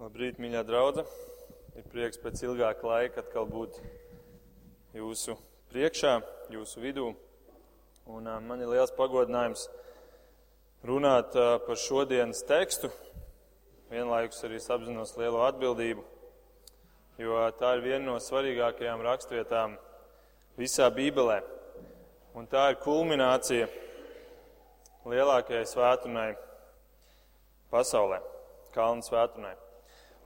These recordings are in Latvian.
Labrīt, mīļā draudzene! Ir prieks pēc ilgāka laika atkal būt jūsu priekšā, jūsu vidū. Un uh, man ir liels pagodinājums runāt uh, par šodienas tekstu. Vienlaikus arī apzinos lielo atbildību, jo uh, tā ir viena no svarīgākajām rakstvietām visā Bībelē. Un tā ir kulminācija lielākajai svētdienai pasaulē, Kalnu svētdienai.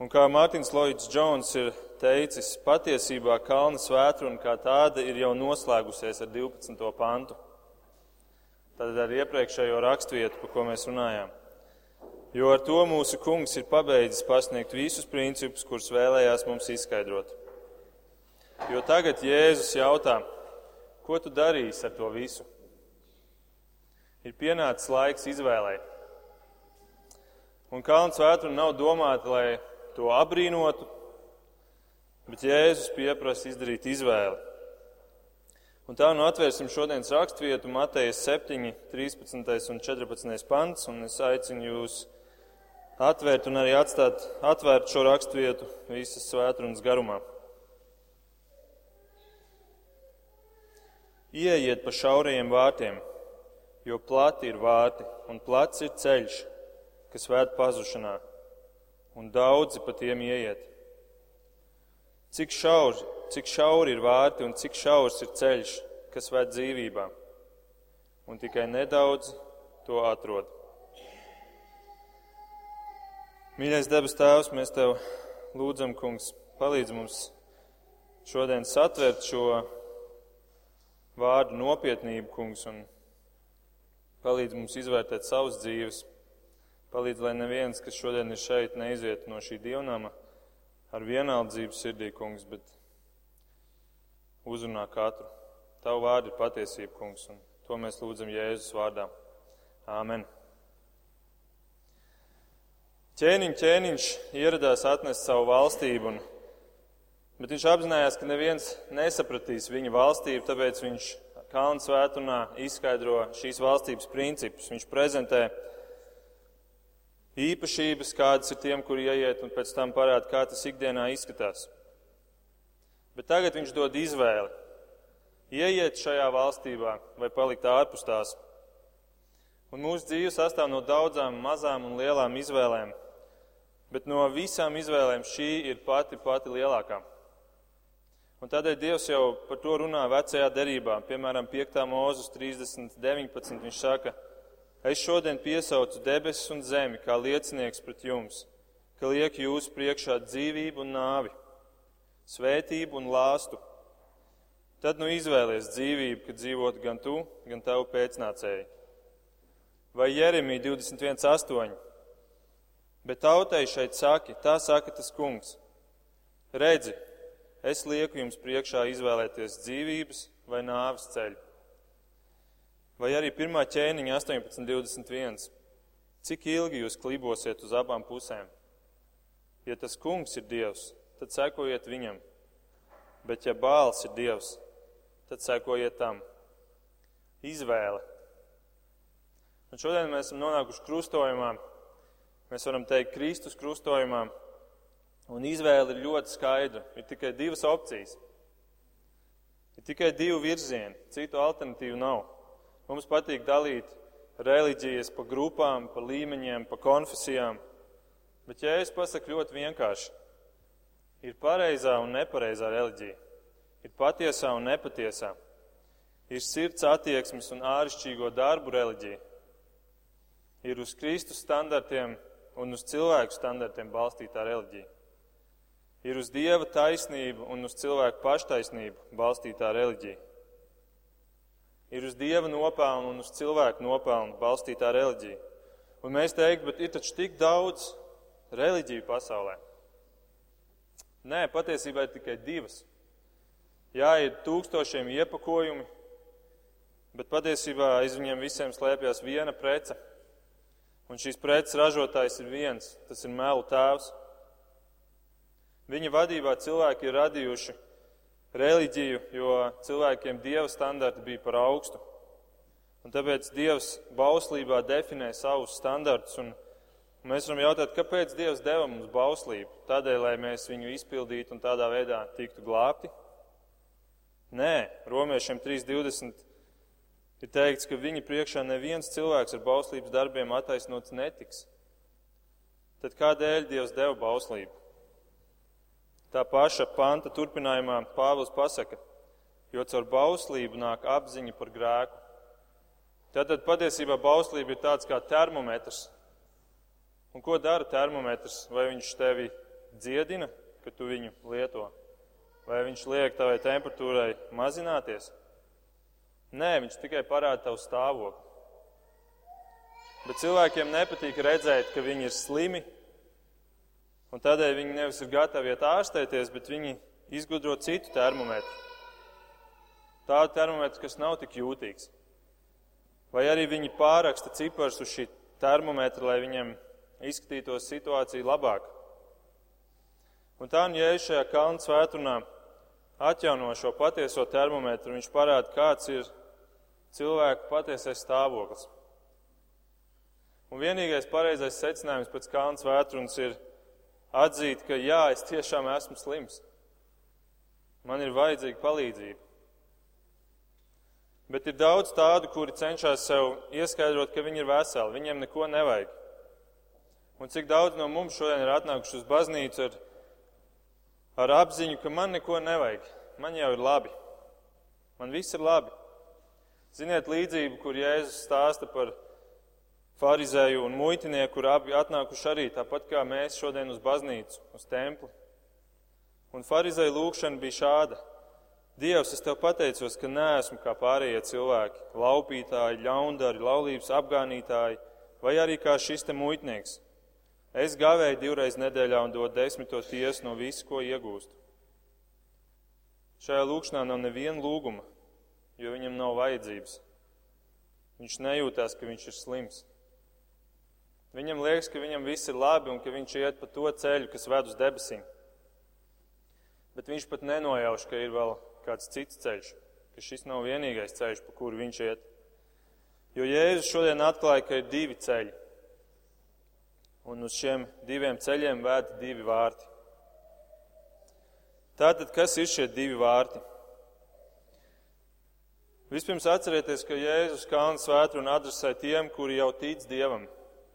Un kā Mārtiņš Lloyds Jones ir teicis, patiesībā Kalnu svētdiena kā tāda ir jau noslēgusies ar 12. pantu. Tad ar iepriekšējo raksturvietu, par ko mēs runājām. Jo ar to mūsu kungs ir pabeidzis pasniegt visus principus, kurus vēlējās mums izskaidrot. Jo tagad Jēzus jautā, ko tu darīsi ar to visu? Ir pienācis laiks izvēlēt. Un Kalnu svētdiena nav domāta, lai to abrīnotu, bet Jēzus pieprasa izdarīt izvēli. Un tā nu atvērsim šodienas raksturvietu Matejas 7, 13 un 14 pants, un es aicinu jūs atvērt un arī atstāt atvērt šo raksturvietu visas svētrunas garumā. Ieiet pa šaurajiem vārtiem, jo plati ir vārti un plats ir ceļš, kas vēd pazušanā un daudzi pa tiem ieiet. Cik šauri, cik šauri ir vārti un cik šaurs ir ceļš, kas ved dzīvībā, un tikai nedaudz to atrod. Mīļais debes Tēvs, mēs Tev lūdzam, Kungs, palīdz mums šodien satvert šo vārdu nopietnību, Kungs, un palīdz mums izvērtēt savas dzīves Palīdz, lai neviens, kas šodien ir šeit, neiziet no šī dievnama ar vienaldzību sirdī, kungs, bet uzrunā katru. Tavu vārdu ir patiesība, kungs, un to mēs lūdzam Jēzus vārdā. Āmen. Ķēniņš, ķēniņš ieradās atnest savu valstību, un, bet viņš apzinājās, ka neviens nesapratīs viņa valstību, tāpēc viņš Kalnu svētunā izskaidro šīs valstības principus. Viņš prezentē īpašības, kādas ir tiem, kuri ieiet, un pēc tam parāda, kā tas ikdienā izskatās. Bet tagad viņš dod izvēli. Ieiet šajā valstībā vai palikt ārpus tās. Un mūsu dzīve sastāv no daudzām mazām un lielām izvēlēm, bet no visām izvēlēm šī ir pati pati lielākā. Un tādēļ Dievs jau par to runā vecajā derībā, piemēram, 5. mūzus 30, 19. Viņš saka, Es šodien piesaucu debesis un zemi kā liecinieks pret jums, ka liek jūsu priekšā dzīvību un nāvi, svētību un lāstu. Tad nu izvēlies dzīvību, kad dzīvot gan tu, gan tavu pēcnācēji. Vai Jeremija 21.8. Bet tautai šeit saki, tā saka tas kungs. Redzi, es lieku jums priekšā izvēlēties dzīvības vai nāves ceļu Vai arī pirmā ķēniņa 18.21. Cik ilgi jūs klibosiet uz abām pusēm? Ja tas kungs ir Dievs, tad sekojiet viņam, bet ja bāls ir Dievs, tad sekojiet tam. Izvēle. Un šodien mēs esam nonākuši krustojumā, mēs varam teikt Kristus krustojumā, un izvēle ir ļoti skaidra. Ir tikai divas opcijas. Ir tikai divi virzieni, citu alternatīvu nav. Mums patīk dalīt reliģijas pa grupām, pa līmeņiem, pa konfesijām. Bet, ja es pasaku ļoti vienkārši, ir pareizā un nepareizā reliģija, ir patiesā un nepatiesā, ir sirds attieksmes un āršķirīgo darbu reliģija, ir uz Kristus standartiem un uz cilvēku standartiem balstītā reliģija, ir uz Dieva taisnību un uz cilvēku paštaisnību balstītā reliģija ir uz dieva nopelnu un uz cilvēku nopelnu balstītā reliģija. Un mēs teiktu, bet ir taču tik daudz reliģiju pasaulē. Nē, patiesībā ir tikai divas. Jā, ir tūkstošiem iepakojumi, bet patiesībā aiz viņiem visiem slēpjas viena prece. Un šīs preces ražotājs ir viens, tas ir melu tēvs. Viņa vadībā cilvēki ir radījuši reliģiju, jo cilvēkiem dieva standarti bija par augstu. Un tāpēc Dievs bauslībā definē savus standartus mēs varam jautāt, kāpēc Dievs deva mums bauslību? Tādēļ, lai mēs viņu izpildītu un tādā veidā tiktu glābti? Nē, romiešiem 3.20 ir teikts, ka viņa priekšā neviens cilvēks ar bauslības darbiem attaisnots netiks. Tad kādēļ Dievs deva bauslību? Tā paša panta turpinājumā Pāvils pasaka, jo caur bauslību nāk apziņa par grēku. Tātad patiesībā bauslība ir tāds kā termometrs. Un ko dara termometrs? Vai viņš tevi dziedina, ka tu viņu lieto? Vai viņš liek tavai temperatūrai mazināties? Nē, viņš tikai parāda tavu stāvokli. Bet cilvēkiem nepatīk redzēt, ka viņi ir slimi, un tādēļ viņi nevis ir gatavi iet ārstēties, bet viņi izgudro citu termometru. Tādu termometru, kas nav tik jūtīgs. Vai arī viņi pāraksta ciparus uz šī termometra, lai viņiem izskatītos situācija labāk. Un tā, ja es šajā kalnu svētdienā atjauno šo patieso termometru, viņš parāda, kāds ir cilvēka patiesais stāvoklis. Un vienīgais pareizais secinājums pēc kalnu svētdienas ir atzīt, ka jā, es tiešām esmu slims. Man ir vajadzīga palīdzība. Bet ir daudz tādu, kuri cenšas sev ieskaidrot, ka viņi ir veseli, viņiem neko nevajag. Un cik daudz no mums šodien ir atnākuši uz baznīcu ar, ar apziņu, ka man neko nevajag, man jau ir labi, man viss ir labi. Ziniet līdzību, kur Jēzus stāsta par farizēju un muitinieku, kur abi atnākuši arī tāpat kā mēs šodien uz baznīcu, uz templi. Un farizēja lūkšana bija šāda. Dievs, es tev pateicos, ka neesmu kā pārējie cilvēki, laupītāji, ļaundari, laulības apgānītāji, vai arī kā šis te muitnieks. Es gavēju divreiz nedēļā un dodu desmito tiesu no visu, ko iegūstu. Šajā lūkšanā nav neviena lūguma, jo viņam nav vajadzības. Viņš nejūtās, ka viņš ir slims. Viņam liekas, ka viņam viss ir labi un ka viņš iet pa to ceļu, kas ved uz debesīm. Bet viņš pat nenojauš, ka ir vēl kāds cits ceļš, ka šis nav vienīgais ceļš, pa kuru viņš iet. Jo Jēzus šodien atklāja, ka ir divi ceļi. Un uz šiem diviem ceļiem vēd divi vārti. Tātad, kas ir šie divi vārti? Vispirms atcerieties, ka Jēzus Kalnu svētru un adresē tiem, kuri jau tic Dievam.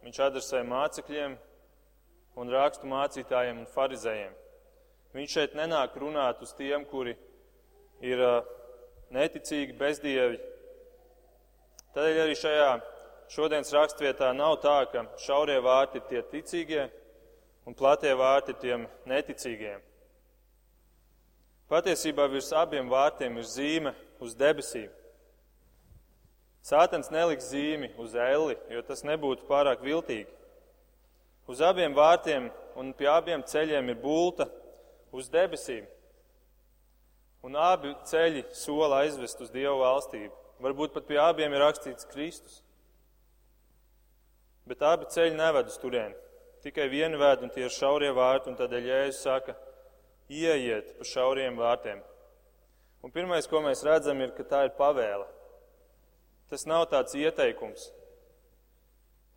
Viņš adresē mācekļiem un rakstu mācītājiem un farizējiem. Viņš šeit nenāk runāt uz tiem, kuri ir neticīgi, bezdievi. Tādēļ arī šajā šodienas rakstvietā nav tā, ka šaurie vārti ir tie ticīgie un platie vārti ir tiem neticīgiem. Patiesībā virs abiem vārtiem ir zīme uz debesīm. Sātens neliks zīmi uz elli, jo tas nebūtu pārāk viltīgi. Uz abiem vārtiem un pie abiem ceļiem ir bulta uz debesīm. Un abi ceļi sola aizvest uz Dievu valstību. Varbūt pat pie abiem ir rakstīts Kristus. Bet abi ceļi neved uz turieni. Tikai vienu vēd, un tie ir šaurie vārti, un tādēļ Jēzus saka, ieiet pa šauriem vārtiem. Un pirmais, ko mēs redzam, ir, ka tā ir pavēle. Tas nav tāds ieteikums.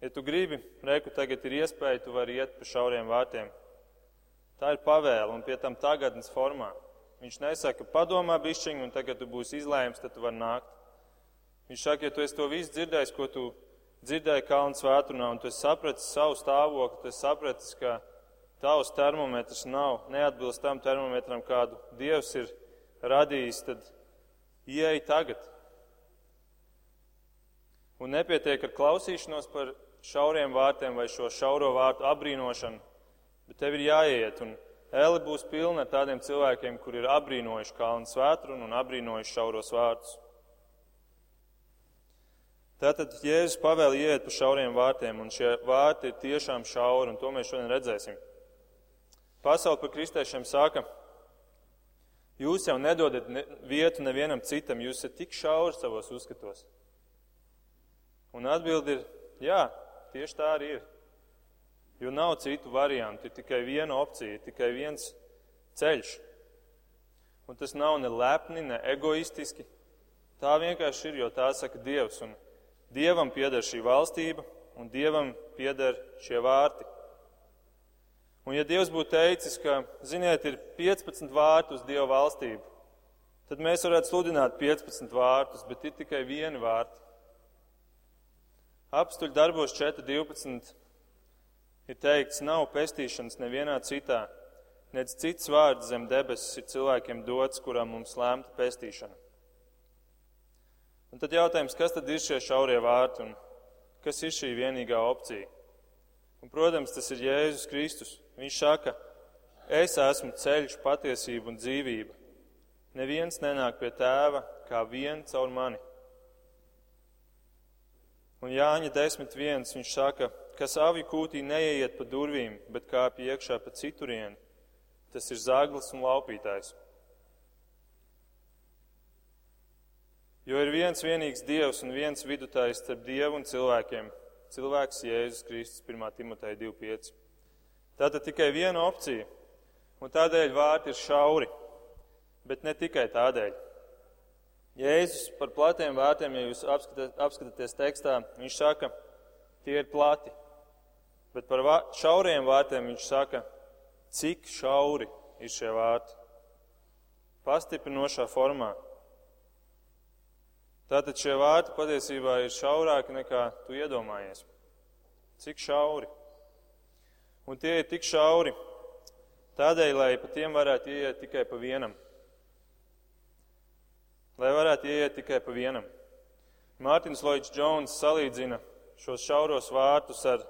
Ja tu gribi, reku tagad ir iespēja, tu vari iet pa šauriem vārtiem. Tā ir pavēle, un pie tam tagadnes formā. Viņš nesaka, padomā bišķiņu, un tagad tu būsi izlēms, tad tu vari nākt. Viņš saka, ja tu esi to visu dzirdējis, ko tu dzirdēji Kalnu svētrunā, un tu esi sapratis savu stāvokli, tu esi sapratis, ka tavs termometrs nav neatbilst tam termometram, kādu Dievs ir radījis, tad ieej tagad. Un nepietiek ar klausīšanos par šauriem vārtiem vai šo šauro vārtu abrīnošanu, bet tev ir jāiet. Un Eli būs pilna ar tādiem cilvēkiem, kur ir abrīnojuši kalnu svētrunu un abrīnojuši šauros vārtus. Tātad Jēzus pavēl iet pa šauriem vārtiem, un šie vārti ir tiešām šauri, un to mēs šodien redzēsim. Pasauli par kristiešiem saka, jūs jau nedodat ne, vietu nevienam citam, jūs esat tik šauri savos uzskatos. Un atbildi ir, jā, tieši tā arī ir. Jo nav citu variantu, ir tikai viena opcija, tikai viens ceļš. Un tas nav ne lepni, ne egoistiski. Tā vienkārši ir, jo tā saka Dievs. Un Dievam pieder šī valstība, un Dievam pieder šie vārti. Un ja Dievs būtu teicis, ka, ziniet, ir 15 vārti uz Dieva valstību, tad mēs varētu sludināt 15 vārtus, bet ir tikai vieni vārti. Apstuļu darbos 4.12 ir teikts, nav pestīšanas nevienā citā, nec cits vārds zem debesis ir cilvēkiem dots, kuram mums lēmta pestīšana. Un tad jautājums, kas tad ir šie šaurie vārti un kas ir šī vienīgā opcija? Un, protams, tas ir Jēzus Kristus. Viņš saka, es esmu ceļš, patiesība un dzīvība. Neviens nenāk pie tēva kā vien caur mani. Un Jāņa 10.1. viņš saka, kas avi kūtī neieiet pa durvīm, bet kāpj iekšā pa citurienu, tas ir zaglis un laupītājs. Jo ir viens vienīgs Dievs un viens vidutājs starp Dievu un cilvēkiem - cilvēks Jēzus Kristus 1. Timoteja 2.5. Tātad tikai viena opcija, un tādēļ vārti ir šauri, bet ne tikai tādēļ. Jēzus par platiem vārtiem, ja jūs apskatāties tekstā, viņš saka, tie ir plati, bet par šauriem vārtiem viņš saka, cik šauri ir šie vārti. Pastiprinošā formā. Tātad šie vārti patiesībā ir šaurāki nekā tu iedomājies. Cik šauri? Un tie ir tik šauri tādēļ, lai pa tiem varētu ieiet tikai pa vienam. Lai varētu ieiet tikai pa vienam. Mārtiņš Lloyds Jones salīdzina šos šauros vārtus ar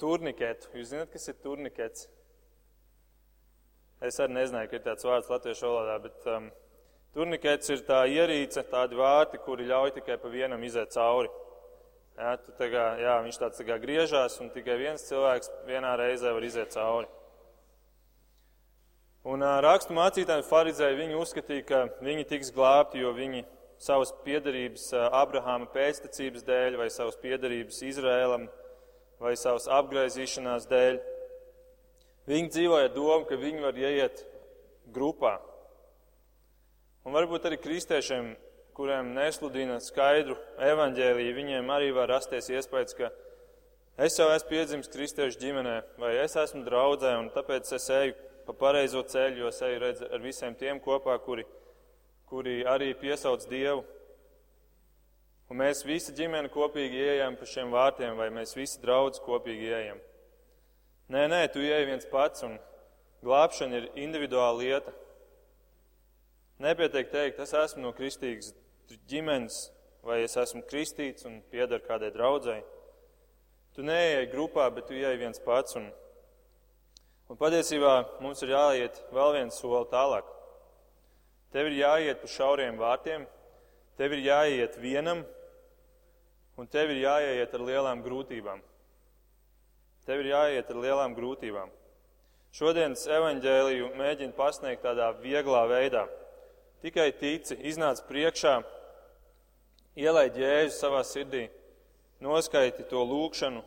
turniketu. Jūs zināt, kas ir turnikets? Es arī nezināju, ka ir tāds vārds latviešu valodā, bet um, Turnikets ir tā ierīce, tādi vārti, kuri ļauj tikai pa vienam iziet cauri. Jā, tā kā, jā, viņš tāds tā kā griežās, un tikai viens cilvēks vienā reizē var iziet cauri. Un rakstu mācītāji farizēji, viņi uzskatīja, ka viņi tiks glābti, jo viņi savas piedarības Abrahāma pēctecības dēļ, vai savas piedarības Izrēlam, vai savas apgraizīšanās dēļ. Viņi dzīvoja domu, ka viņi var ieiet grupā, Un varbūt arī kristiešiem, kuriem nesludina skaidru evaņģēlīju, viņiem arī var rasties iespējas, ka es jau esmu piedzimis kristiešu ģimenē, vai es esmu draudzē, un tāpēc es eju pa pareizo ceļu, jo es eju redz ar visiem tiem kopā, kuri, kuri arī piesauc Dievu. Un mēs visi ģimene kopīgi ieejam pa šiem vārtiem, vai mēs visi draudz kopīgi ieejam. Nē, nē, tu ieej viens pats, un glābšana ir individuāla lieta. Nepietiek teikt, es esmu no kristīgas ģimenes, vai es esmu kristīts un pieder kādai draudzēji. Tu neieej grupā, bet tu ieej viens pats. Un, un patiesībā mums ir jāiet vēl viens soli tālāk. Tev ir jāiet pa šauriem vārtiem, tev ir jāiet vienam, un tev ir jāiet ar lielām grūtībām. Tev ir jāiet ar lielām grūtībām. Šodienas evaņģēliju mēģina pasniegt tādā vieglā veidā. Tikai tici, iznāc priekšā, ielaid jēzu savā sirdī, noskaiti to lūgšanu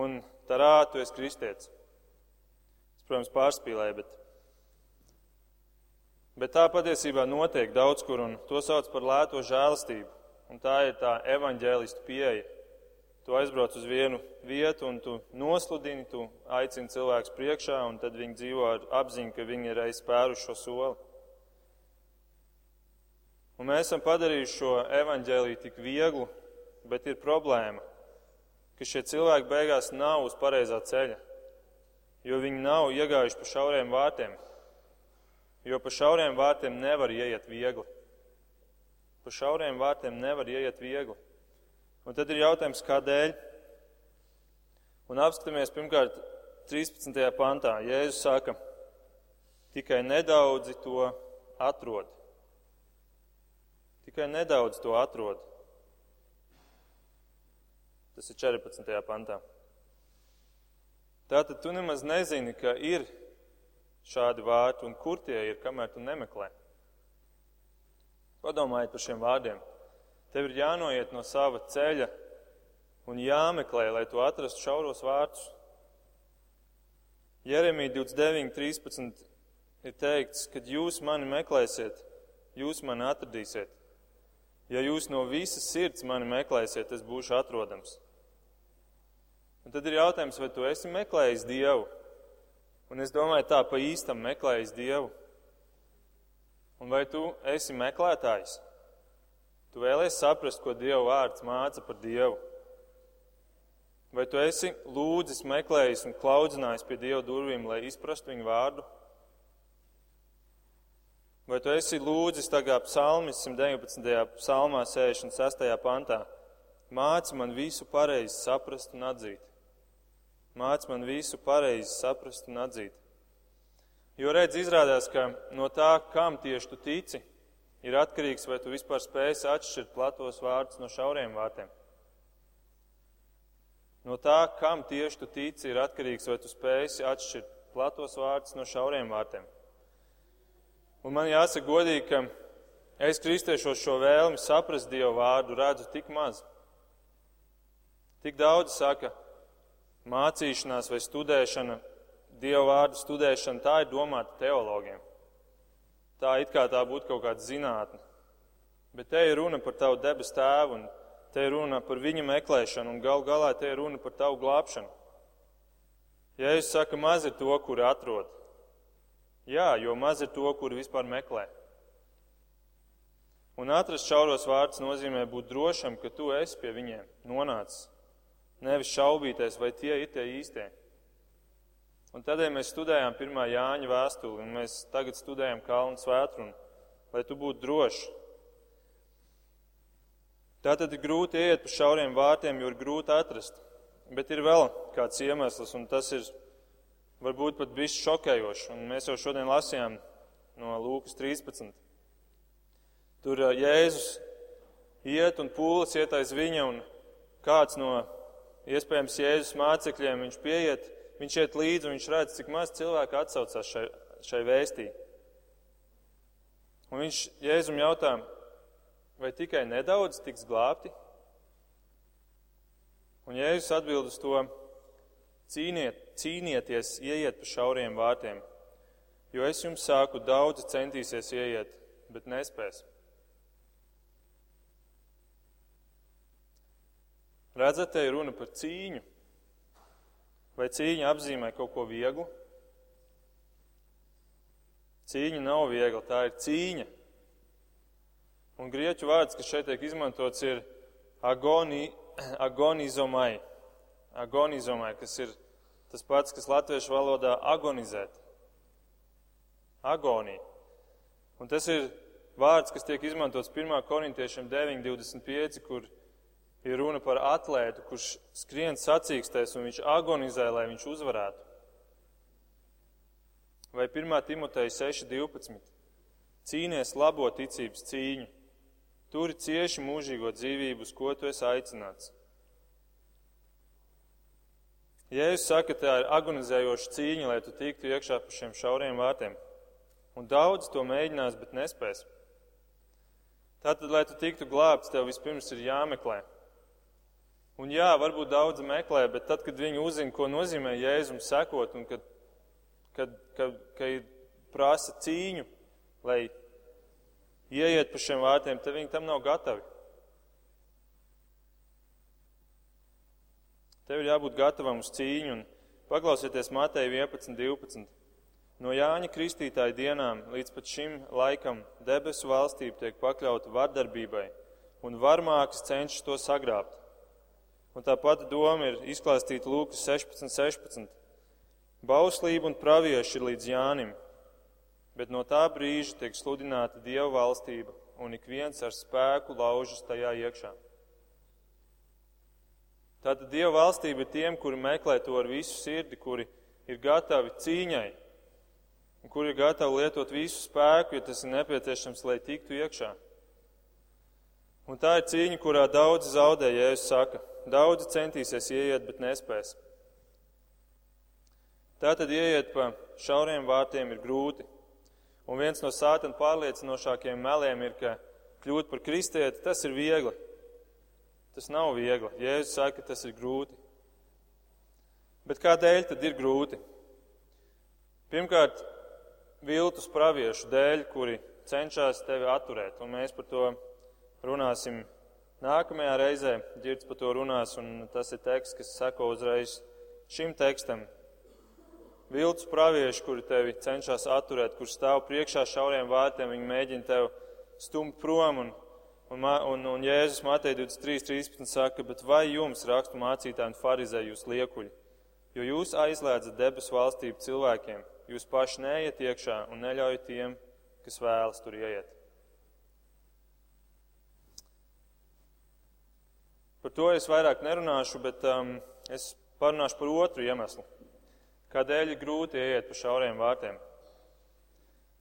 un tarā tu esi kristietis. Protams, pārspīlēju, bet, bet tā patiesībā notiek daudz kur, un to sauc par lēto žēlastību. Un tā ir tā evaņģēlistu pieeja. Tu aizbrauc uz vienu vietu un tu nosludini, tu aicini cilvēkus priekšā, un tad viņi dzīvo ar apziņu, ka viņi ir reiz spēruši šo soli. Un mēs esam padarījuši šo evaņģēlīju tik vieglu, bet ir problēma, ka šie cilvēki beigās nav uz pareizā ceļa, jo viņi nav iegājuši pa šauriem vārtiem. Jo pa šauriem vārtiem nevar ieiet viegli. Pa šauriem vārtiem nevar ieiet viegli. Un tad ir jautājums, kādēļ? Un apskatāmies pirmkārt 13. pantā. Jēzus saka, tikai nedaudzi to atrod. Tikai nedaudz to atrod. Tas ir 14. pantā. Tātad tu nemaz nezini, ka ir šādi vārti un kur tie ir, kamēr tu nemeklē. Padomājiet par šiem vārdiem. Tev ir jānoiet no sava ceļa un jāmeklē, lai tu atrastu šauros vārtus. Jeremija 29, 13 ir teikts, kad jūs mani meklēsiet, jūs mani atradīsiet. Ja jūs no visas sirds mani meklēsiet, es būšu atrodams. Un tad ir jautājums, vai tu esi meklējis Dievu? Un es domāju, tā pa īstam meklējis Dievu. Un vai tu esi meklētājs? Tu vēlies saprast, ko Dieva vārds māca par Dievu. Vai tu esi lūdzis, meklējis un klaudzinājis pie Dieva durvīm, lai izprastu viņu vārdu? Vai tu esi lūdzis tagad psalmis 119. psalmā 66. pantā? Māci man visu pareizi saprast un atzīt. Māci man visu pareizi saprast un atzīt. Jo redz, izrādās, ka no tā, kam tieši tu tici, ir atkarīgs, vai tu vispār spēsi atšķirt platos vārdus no šauriem vārtiem. No tā, kam tieši tu tici, ir atkarīgs, vai tu spēsi atšķirt platos vārdus no šauriem vārtiem. Un man jāsaka godīgi, ka es kristiešos šo vēlmi saprast Dievu vārdu redzu tik maz. Tik daudz saka, mācīšanās vai studēšana, Dieva vārdu studēšana, tā ir domāta teologiem. Tā it kā tā būtu kaut kāda zinātne. Bet te ir runa par tavu debes tēvu un te ir runa par viņa meklēšanu, un gal galā te ir runa par tavu glābšanu. Ja es saku, maz ir to, kuri atrod. Jā, jo maz ir to, kuri vispār meklē. Un atrast šauros vārdus nozīmē būt drošam, ka tu esi pie viņiem nonācis. Nevis šaubīties, vai tie ir tie īstie. Un tādēļ mēs studējām pirmā Jāņa vēstuli, un mēs tagad studējam Kalnu svētru, lai tu būtu drošs, Tā tad ir grūti iet pa šauriem vārtiem, jo ir grūti atrast. Bet ir vēl kāds iemesls, un tas ir varbūt pat bijis šokējoši. Un mēs jau šodien lasījām no Lūkas 13. Tur Jēzus iet un pūlis iet aiz viņa, un kāds no iespējams Jēzus mācekļiem viņš pieiet, viņš iet līdzi, un viņš redz, cik maz cilvēku atsaucās šai, šai vēstī. Un viņš Jēzum jautā, vai tikai nedaudz tiks glābti? Un Jēzus atbild uz to: cīniet, cīnieties, ieiet pa šauriem vārtiem, jo es jums sāku, daudzi centīsies ieiet, bet nespēs. Redzat, te ir runa par cīņu. Vai cīņa apzīmē kaut ko vieglu? Cīņa nav viegla, tā ir cīņa. Un grieķu vārds, kas šeit tiek izmantots, ir agoni, agonizomai. Agonizomai, kas ir tas pats, kas latviešu valodā agonizēt. Agonija. Un tas ir vārds, kas tiek izmantots 1. korintiešiem 9.25, kur ir runa par atlētu, kurš skrien sacīkstēs un viņš agonizē, lai viņš uzvarētu. Vai 1. Timoteja 6.12. Cīnies labo ticības cīņu. Turi cieši mūžīgo dzīvību, uz ko tu esi aicināts. Jēzus saka, tā ir agonizējoša cīņa, lai tu tiktu iekšā pa šiem šauriem vārtiem. Un daudz to mēģinās, bet nespēs. Tātad, lai tu tiktu glābts, tev vispirms ir jāmeklē. Un jā, varbūt daudzi meklē, bet tad, kad viņi uzzina, ko nozīmē Jēzum sekot un kad, kad, kad, kad prasa cīņu, lai ieiet pa šiem vārtiem, tad viņi tam nav gatavi. Tev ir jābūt gatavam uz cīņu un paklausieties Mateja 11, 12. No Jāņa Kristītāja dienām līdz pat šim laikam debesu valstība tiek pakļauta vardarbībai, un varmāks cenšas to sagrābt. Un tā pati doma ir izklāstīta Lūkas 16, 16. Bauslība un pravieši ir līdz Jānim, bet no tā brīža tiek sludināta Dieva valstība, un ik viens ar spēku laužas tajā iekšā. Tātad Dieva valstība ir tiem, kuri meklē to ar visu sirdi, kuri ir gatavi cīņai, un kuri ir gatavi lietot visu spēku, ja tas ir nepieciešams, lai tiktu iekšā. Un tā ir cīņa, kurā daudzi zaudē, ja es saku, daudzi centīsies ieiet, bet nespēs. Tātad ieiet pa šauriem vārtiem ir grūti. Un viens no sātana pārliecinošākiem meliem ir, ka kļūt par kristieti tas ir viegli. Tas nav viegli. Jēzus saka, ka tas ir grūti. Bet kādēļ tad ir grūti? Pirmkārt, viltus praviešu dēļ, kuri cenšas tevi atturēt, un mēs par to runāsim Nākamajā reizē ģirds par to runās, un tas ir teksts, kas seko uzreiz šim tekstam. Viltus pravieši, kuri tevi cenšas atturēt, kur stāv priekšā šauriem vārtiem, viņi mēģina tevi stumt prom, un, un, un, un Jēzus Matei 23.13 saka, bet vai jums, rakstu mācītāji un farizē, jūs liekuļi, jo jūs aizliedzat debesu valstību cilvēkiem, jūs paši neiet iekšā un neļaujat tiem, kas vēlas tur ieiet. Par to es vairāk nerunāšu, bet um, es parunāšu par otru iemeslu. Kādēļ ir grūti ieiet pa šauriem vārtiem?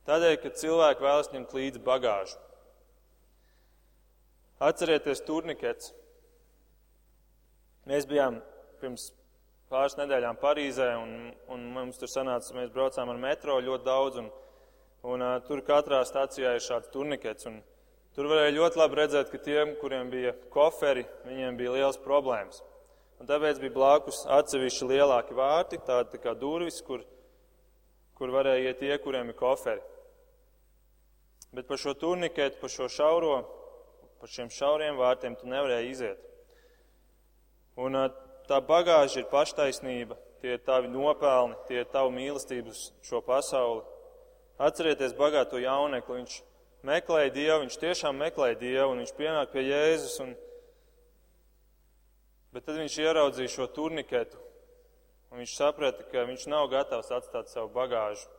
Tādēļ, ka cilvēki vēlas ņemt līdzi bagāžu. Atcerieties turnikets. Mēs bijām pirms pāris nedēļām Parīzē, un, un mums tur sanāca, mēs braucām ar metro ļoti daudz, un, un uh, tur katrā stācijā ir šāds turnikets. Un, Tur varēja ļoti labi redzēt, ka tiem, kuriem bija koferi, viņiem bija liels problēmas. Un tāpēc bija blakus atsevišķi lielāki vārti, tādi tā kā durvis, kur, kur varēja iet tie, kuriem ir koferi. Bet par šo turniketu, par šo šauro, par šiem šauriem vārtiem tu nevarēji iziet. Un tā bagāža ir paštaisnība, tie ir tavi nopelni, tie ir tavu mīlestību uz šo pasauli. Atcerieties bagāto jaunekli, viņš meklēja Dievu, viņš tiešām meklēja Dievu, un viņš pienāk pie Jēzus. Un... Bet tad viņš ieraudzīja šo turniketu, un viņš saprata, ka viņš nav gatavs atstāt savu bagāžu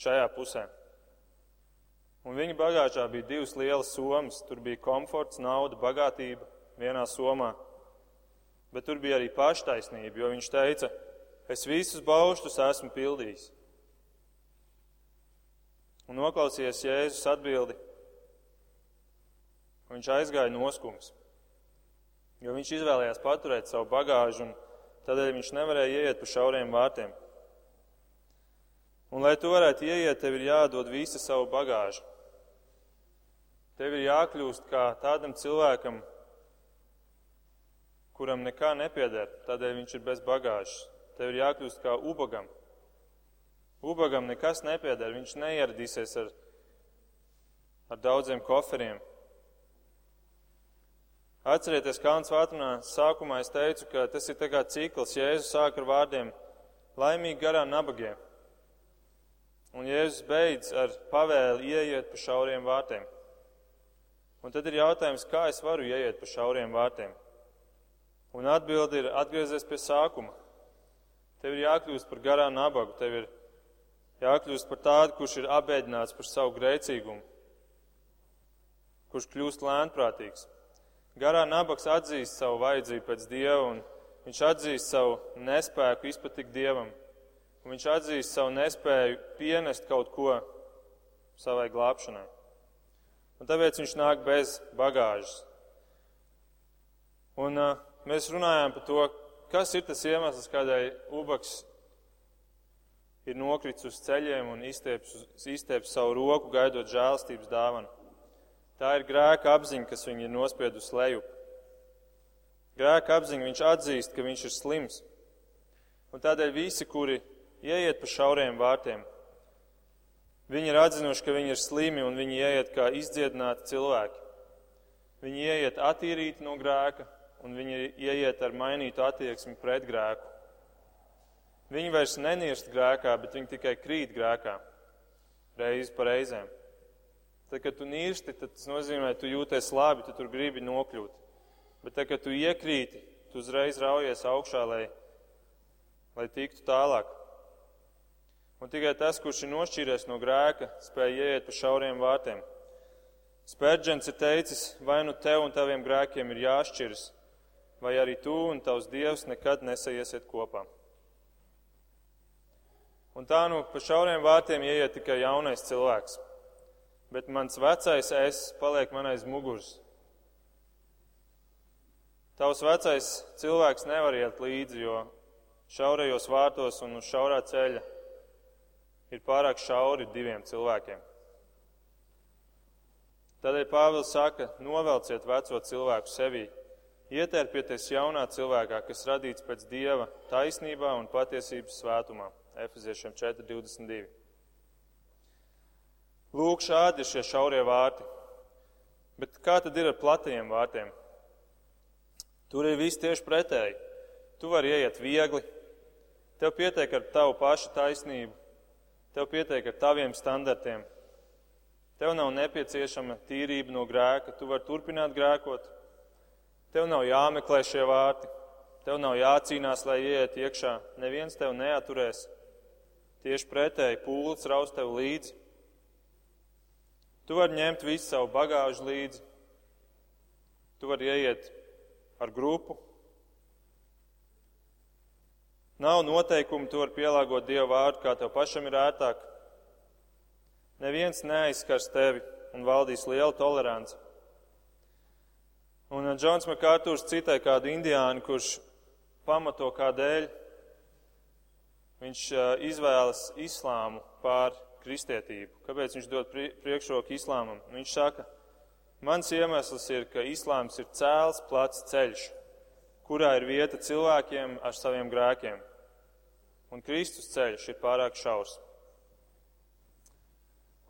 šajā pusē. Un viņa bagāžā bija divas lielas somas. Tur bija komforts, nauda, bagātība vienā somā. Bet tur bija arī paštaisnība, jo viņš teica, es visus bauštus esmu pildījis un noklausījies Jēzus atbildi, viņš aizgāja noskums, jo viņš izvēlējās paturēt savu bagāžu, un tādēļ viņš nevarēja ieiet pa šauriem vārtiem. Un, lai tu varētu ieiet, tev ir jādod visa savu bagāžu. Tev ir jākļūst kā tādam cilvēkam, kuram nekā nepieder, tādēļ viņš ir bez bagāžas. Tev ir jākļūst kā ubagam, Ubagam nekas nepieder, viņš neieradīsies ar, ar daudziem koferiem. Atcerieties, Kalns Vātrunā sākumā es teicu, ka tas ir tā kā cikls. Jēzus sāk ar vārdiem laimīgi garā nabagie. Un Jēzus beidz ar pavēli ieiet pa šauriem vārtiem. Un tad ir jautājums, kā es varu ieiet pa šauriem vārtiem? Un atbildi ir atgriezties pie sākuma. Tev ir jākļūst par garā nabagu, tev ir jākļūst par tādu, kurš ir abēdināts par savu grēcīgumu, kurš kļūst lēnprātīgs. Garā nabaks atzīst savu vajadzību pēc dieva, un viņš atzīst savu nespēku izpatikt dievam, un viņš atzīst savu nespēju pienest kaut ko savai glābšanai. Un tāpēc viņš nāk bez bagāžas. Un uh, mēs runājām par to, kas ir tas iemesls, kādēļ Ubaks ir nokritis uz ceļiem un izstieps savu roku, gaidot žēlstības dāvanu. Tā ir grēka apziņa, kas viņu ir nospiedusi lejup. Grēka apziņa viņš atzīst, ka viņš ir slims. Un tādēļ visi, kuri ieiet pa šauriem vārtiem, viņi ir atzinuši, ka viņi ir slimi un viņi ieiet kā izdziedināti cilvēki. Viņi ieiet attīrīti no grēka un viņi ieiet ar mainītu attieksmi pret grēku. Viņi vairs nenirst grēkā, bet viņi tikai krīt grēkā reizi pa reizēm. Tad, kad tu nirsti, tad tas nozīmē, ka tu jūties labi, tu tur gribi nokļūt. Bet tad, kad tu iekrīti, tu uzreiz raujies augšā, lai, lai tiktu tālāk. Un tikai tas, kurš ir nošķīries no grēka, spēja ieiet pa šauriem vārtiem. Spērģents ir teicis, vai nu tev un taviem grēkiem ir jāšķiras, vai arī tu un tavs dievs nekad nesaiesiet kopā. Un tā nu pa šauriem vārtiem ieiet tikai jaunais cilvēks. Bet mans vecais es paliek man aiz muguras. Tavs vecais cilvēks nevar iet līdzi, jo šaurajos vārtos un uz šaurā ceļa ir pārāk šauri diviem cilvēkiem. Tādēļ Pāvils saka, novelciet veco cilvēku sevī, ietērpieties jaunā cilvēkā, kas radīts pēc dieva taisnībā un patiesības svētumā. Efeziešiem 4.22. Lūk, šādi ir šie šaurie vārti. Bet kā tad ir ar platajiem vārtiem? Tur ir viss tieši pretēji. Tu vari ieiet viegli, tev pietiek ar tavu pašu taisnību, tev pietiek ar taviem standartiem. Tev nav nepieciešama tīrība no grēka, tu vari turpināt grēkot. Tev nav jāmeklē šie vārti, tev nav jācīnās, lai ieiet iekšā. Neviens tev neaturēs. Tieši pretēji pūlis raus tev līdzi. Tu vari ņemt visu savu bagāžu līdzi. Tu vari ieiet ar grupu. Nav noteikumu, tu vari pielāgot Dievu vārdu, kā tev pašam ir ērtāk. Neviens neaizskars tevi un valdīs liela tolerance. Un uh, Džons Makārtūrs citai kādu indiāni, kurš pamato kādēļ viņš uh, izvēlas islāmu pār kristietību. Kāpēc viņš dod priekšroku islāmam? Viņš saka, mans iemesls ir, ka islāms ir cēls, plats ceļš, kurā ir vieta cilvēkiem ar saviem grēkiem. Un Kristus ceļš ir pārāk šaurs.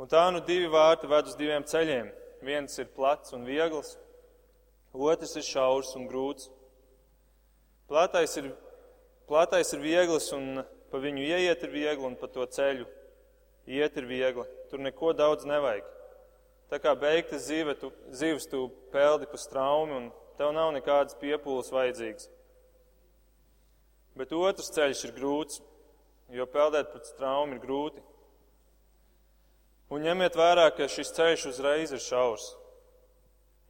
Un tā nu divi vārti ved uz diviem ceļiem. Viens ir plats un viegls, otrs ir šaurs un grūts. Platais ir, platais ir viegls un pa viņu ieiet ir viegli un pa to ceļu iet ir viegli, tur neko daudz nevajag. Tā kā beigta zive, tu, zivs tu peldi pa straumi un tev nav nekādas piepūles vajadzīgas. Bet otrs ceļš ir grūts, jo peldēt pa straumi ir grūti. Un ņemiet vērā, ka šis ceļš uzreiz ir šaurs.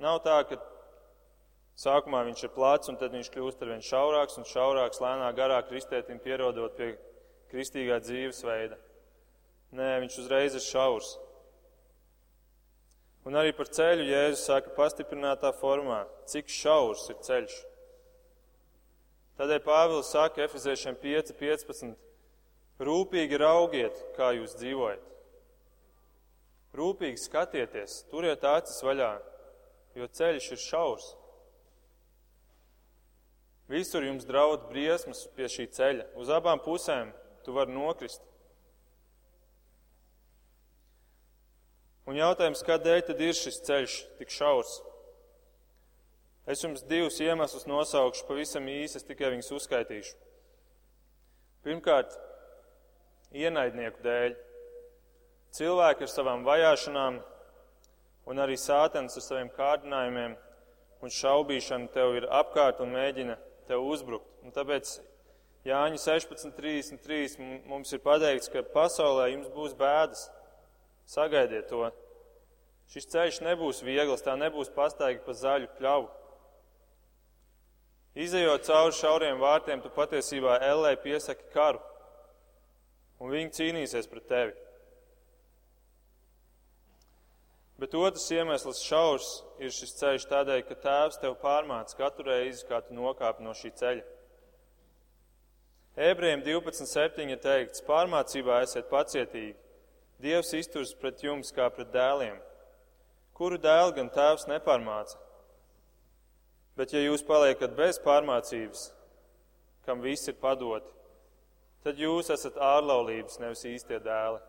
Nav tā, ka sākumā viņš ir plats un tad viņš kļūst ar vien šaurāks un šaurāks, lēnā garā kristētim pierodot pie kristīgā dzīvesveida. Nē, viņš uzreiz ir šaurs. Un arī par ceļu Jēzus saka pastiprinātā formā, cik šaurs ir ceļš. Tādēļ Pāvils saka Efeziešiem 5.15. Rūpīgi raugiet, kā jūs dzīvojat. Rūpīgi skatieties, turiet acis vaļā, jo ceļš ir šaurs. Visur jums draud briesmas pie šī ceļa. Uz abām pusēm tu vari nokrist. Un jautājums, kādēļ tad ir šis ceļš tik šaurs? Es jums divus iemeslus nosaukšu pavisam īsi, es tikai viņus uzskaitīšu. Pirmkārt, ienaidnieku dēļ. Cilvēki ar savām vajāšanām un arī sātens ar saviem kārdinājumiem un šaubīšanu tev ir apkārt un mēģina tev uzbrukt. Un tāpēc Jāņa 16.33 mums ir pateikts, ka pasaulē jums būs bēdas. Sagaidiet to. Šis ceļš nebūs viegls, tā nebūs pastaiga pa zaļu pļavu. Izejot cauri šauriem vārtiem, tu patiesībā Ellē piesaki karu, un viņi cīnīsies pret tevi. Bet otrs iemesls šaurs ir šis ceļš tādēļ, ka tēvs tev pārmāca katru reizi, kā tu nokāpi no šī ceļa. Ebrejiem 12.7. ir teikts, pārmācībā esiet pacietīgi, Dievs izturs pret jums kā pret dēliem, kuru dēlu gan tēvs nepārmāca. Bet ja jūs paliekat bez pārmācības, kam viss ir padoti, tad jūs esat ārlaulības, nevis īstie dēli.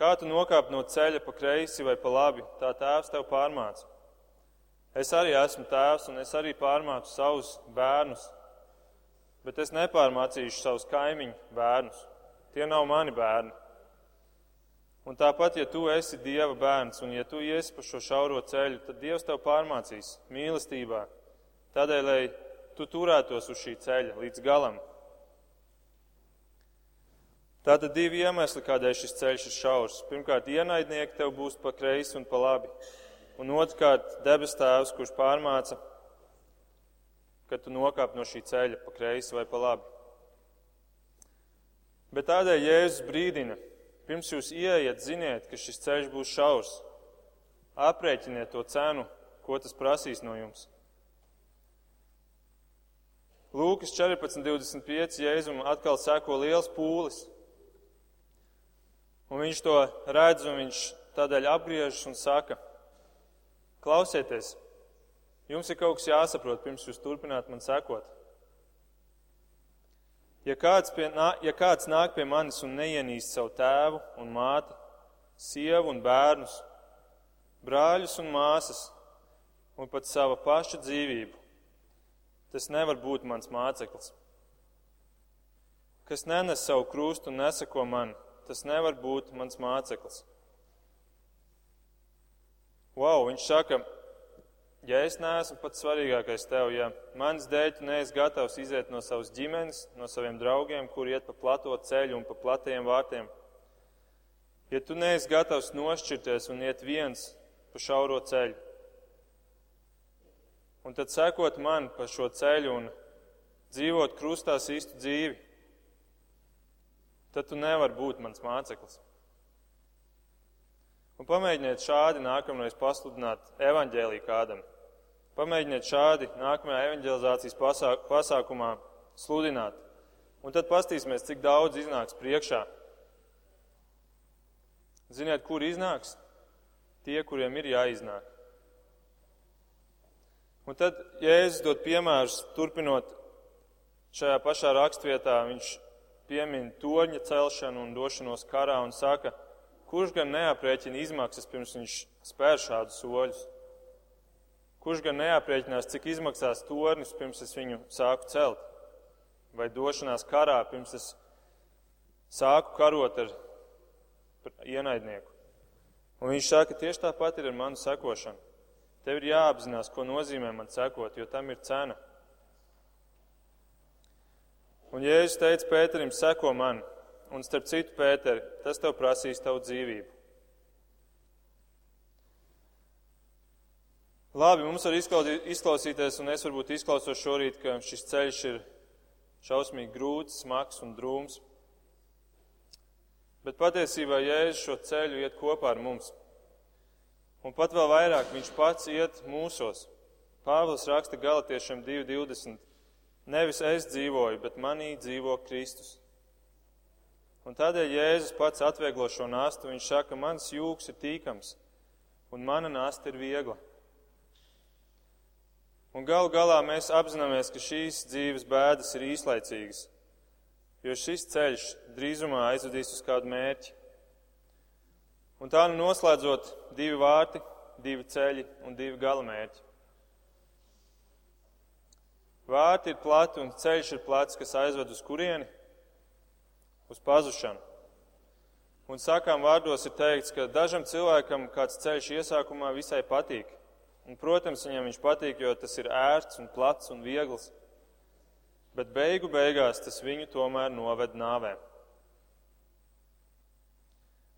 Kā tu nokāp no ceļa pa kreisi vai pa labi, tā tēvs tev pārmāca. Es arī esmu tēvs un es arī pārmācu savus bērnus, bet es nepārmācīšu savus kaimiņu bērnus. Tie nav mani bērni. Un tāpat, ja tu esi Dieva bērns un ja tu iesi pa šo šauro ceļu, tad Dievs tev pārmācīs mīlestībā. Tādēļ, lai tu turētos uz šī ceļa līdz galam. Tātad divi iemesli, kādēļ šis ceļš ir šaurs. Pirmkārt, ienaidnieki tev būs pa kreisi un pa labi. Un otrkārt, debes tēvs, kurš pārmāca, ka tu nokāp no šī ceļa pa kreisi vai pa labi. Bet tādēļ Jēzus brīdina, pirms jūs ieiet, ziniet, ka šis ceļš būs šaurs. Aprēķiniet to cenu, ko tas prasīs no jums. Lūkas 14.25. Jēzum atkal seko liels pūlis. Un viņš to redz, un viņš tādēļ apgriežas un saka: Klausieties, jums ir kaut kas jāsaprot, pirms jūs turpināt man sekot. Ja kāds, pie, ja kāds nāk pie manis un neienīst savu tēvu un māti, sievu un bērnus brāļus un māsas un pat savu pašu dzīvību, tas nevar būt mans māceklis. Kas nenes savu krustu un nesako man, tas nevar būt mans māceklis. Wow, viņš saka, ja es neesmu pats svarīgākais tev, ja mans dēļ tu neesi gatavs iziet no savas ģimenes, no saviem draugiem, kur iet pa plato ceļu un pa platiem vārtiem, ja tu neesi gatavs nošķirties un iet viens pa šauro ceļu, un tad sekot man pa šo ceļu un dzīvot krustās īstu dzīvi, tad tu nevari būt mans māceklis. Un pamēģiniet šādi nākamreiz pasludināt evaņģēlī kādam. Pamēģiniet šādi nākamajā evaņģelizācijas pasāk, pasākumā sludināt. Un tad pastīsimies, cik daudz iznāks priekšā. Ziniet, kur iznāks? Tie, kuriem ir jāiznāk. Un tad Jēzus dod piemērus, turpinot šajā pašā rakstvietā, viņš piemin torņa celšanu un došanos karā un saka, kurš gan neaprēķina izmaksas pirms viņš spēr šādus soļus? Kurš gan neaprēķinās, cik izmaksās tornis pirms es viņu sāku celt? Vai došanās karā pirms es sāku karot ar ienaidnieku? Un viņš saka, tieši tāpat ir ar manu sekošanu. Tev ir jāapzinās, ko nozīmē man sekot, jo tam ir cena. Un Jēzus teica Pēterim, seko man, un starp citu, Pēteri, tas tev prasīs tavu dzīvību. Labi, mums var izklausīties, un es varbūt izklausos šorīt, ka šis ceļš ir šausmīgi grūts, smags un drūms. Bet patiesībā Jēzus šo ceļu iet kopā ar mums. Un pat vēl vairāk viņš pats iet mūsos. Pāvils raksta Galatiešiem 2.20. Nevis es dzīvoju, bet manī dzīvo Kristus. Un tādēļ Jēzus pats atvieglo šo nastu. Viņš saka, mans jūks ir tīkams un mana nasta ir viegla. Un galu galā mēs apzināmies, ka šīs dzīves bēdas ir īslaicīgas, jo šis ceļš drīzumā aizvedīs uz kādu mērķi. Un tā nu noslēdzot divi vārti, divi ceļi un divi galamērķi. Vārti ir plati un ceļš ir plats, kas aizved uz kurieni? Uz pazušanu. Un sakām vārdos ir teikts, ka dažam cilvēkam kāds ceļš iesākumā visai patīk. Un, protams, viņam viņš patīk, jo tas ir ērts un plats un viegls. Bet beigu beigās tas viņu tomēr noved nāvēm.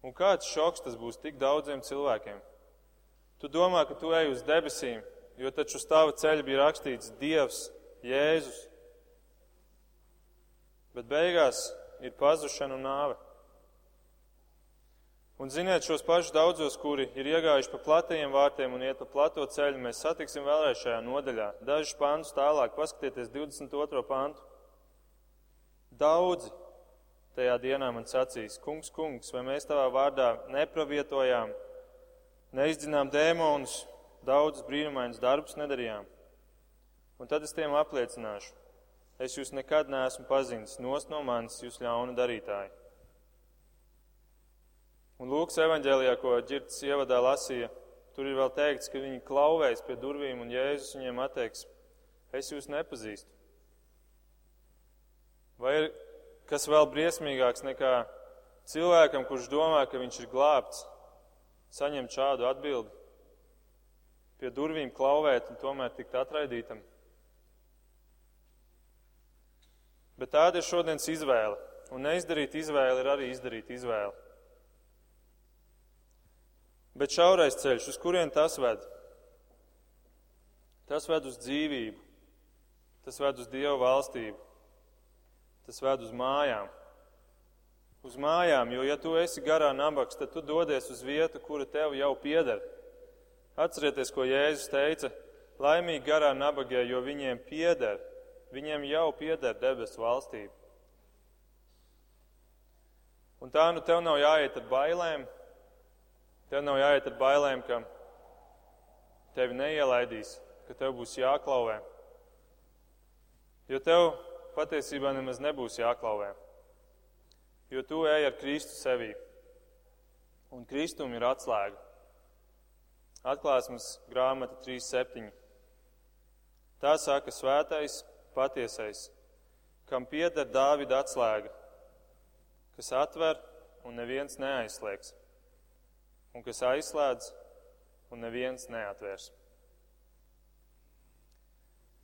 Un kāds šoks tas būs tik daudziem cilvēkiem? Tu domā, ka tu ej uz debesīm, jo taču uz tava ceļa bija rakstīts Dievs, Jēzus. Bet beigās ir pazušana un nāve. Un ziniet, šos pašus daudzos, kuri ir iegājuši pa platajiem vārtiem un iet pa plato ceļu, mēs satiksim vēlreiz šajā nodaļā. Dažus pantus tālāk, paskatieties 22. pantu. Daudzi tajā dienā man sacīs, kungs, kungs, vai mēs tavā vārdā nepravietojām, neizdzinām dēmonus, daudz brīnumainus darbus nedarījām. Un tad es tiem apliecināšu, es jūs nekad neesmu pazinis, nos no manis jūs ļauna darītāji. Un Lūks evaņģēlijā, ko ģirds ievadā lasīja, tur ir vēl teikts, ka viņi klauvēs pie durvīm un Jēzus viņiem atteiks, es jūs nepazīstu. Vai ir kas vēl briesmīgāks nekā cilvēkam, kurš domā, ka viņš ir glābts, saņemt šādu atbildi, pie durvīm klauvēt un tomēr tikt atraidītam. Bet tāda ir šodienas izvēle, un neizdarīt izvēli ir arī izdarīt izvēli. Bet šaurais ceļš, uz kurien tas ved? Tas ved uz dzīvību, tas ved uz Dievu valstību tas ved uz mājām. Uz mājām, jo ja tu esi garā nabaks, tad tu dodies uz vietu, kura tev jau pieder. Atcerieties, ko Jēzus teica, laimīgi garā nabagie, jo viņiem pieder, viņiem jau pieder debesu valstība. Un tā nu tev nav jāiet ar bailēm, tev nav jāiet ar bailēm, ka tevi neielaidīs, ka tev būs jāklauvē. Jo tev patiesībā nemaz nebūs jāklauvē. Jo tu ej ar Kristu sevī. Un Kristum ir atslēga. Atklāsmes grāmata 3.7. Tā saka svētais, patiesais, kam pieder Dāvida atslēga, kas atver un neviens neaizslēgs, un kas aizslēdz un neviens neatvērs.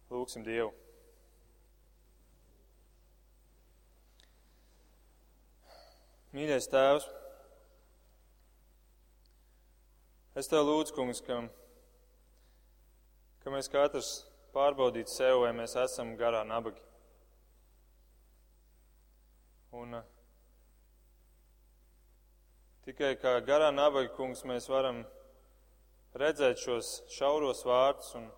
Lūksim Dievu! Mīļais Tēvs! Es tev lūdzu, kungs, ka, ka mēs katrs pārbaudītu sev, vai mēs esam garā nabagi. Un uh, tikai kā garā nabaga kungs mēs varam redzēt šos šauros vārdus un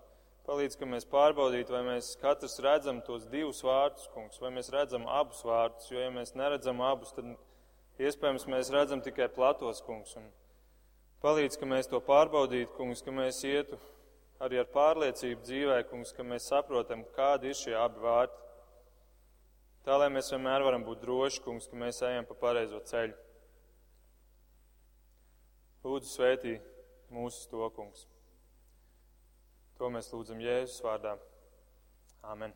palīdz, ka mēs pārbaudītu, vai mēs katrs redzam tos divus vārdus, kungs, vai mēs redzam abus vārdus, jo ja mēs neredzam abus, tad iespējams mēs redzam tikai platos, kungs. Un, Palīdz, ka mēs to pārbaudītu, kungs, ka mēs ietu arī ar pārliecību dzīvē, kungs, ka mēs saprotam, kādi ir šie abi vārti. Tā, lai mēs vienmēr varam būt droši, kungs, ka mēs ejam pa pareizo ceļu. Lūdzu, svētī mūsu to, kungs. To mēs lūdzam Jēzus vārdā. Āmen.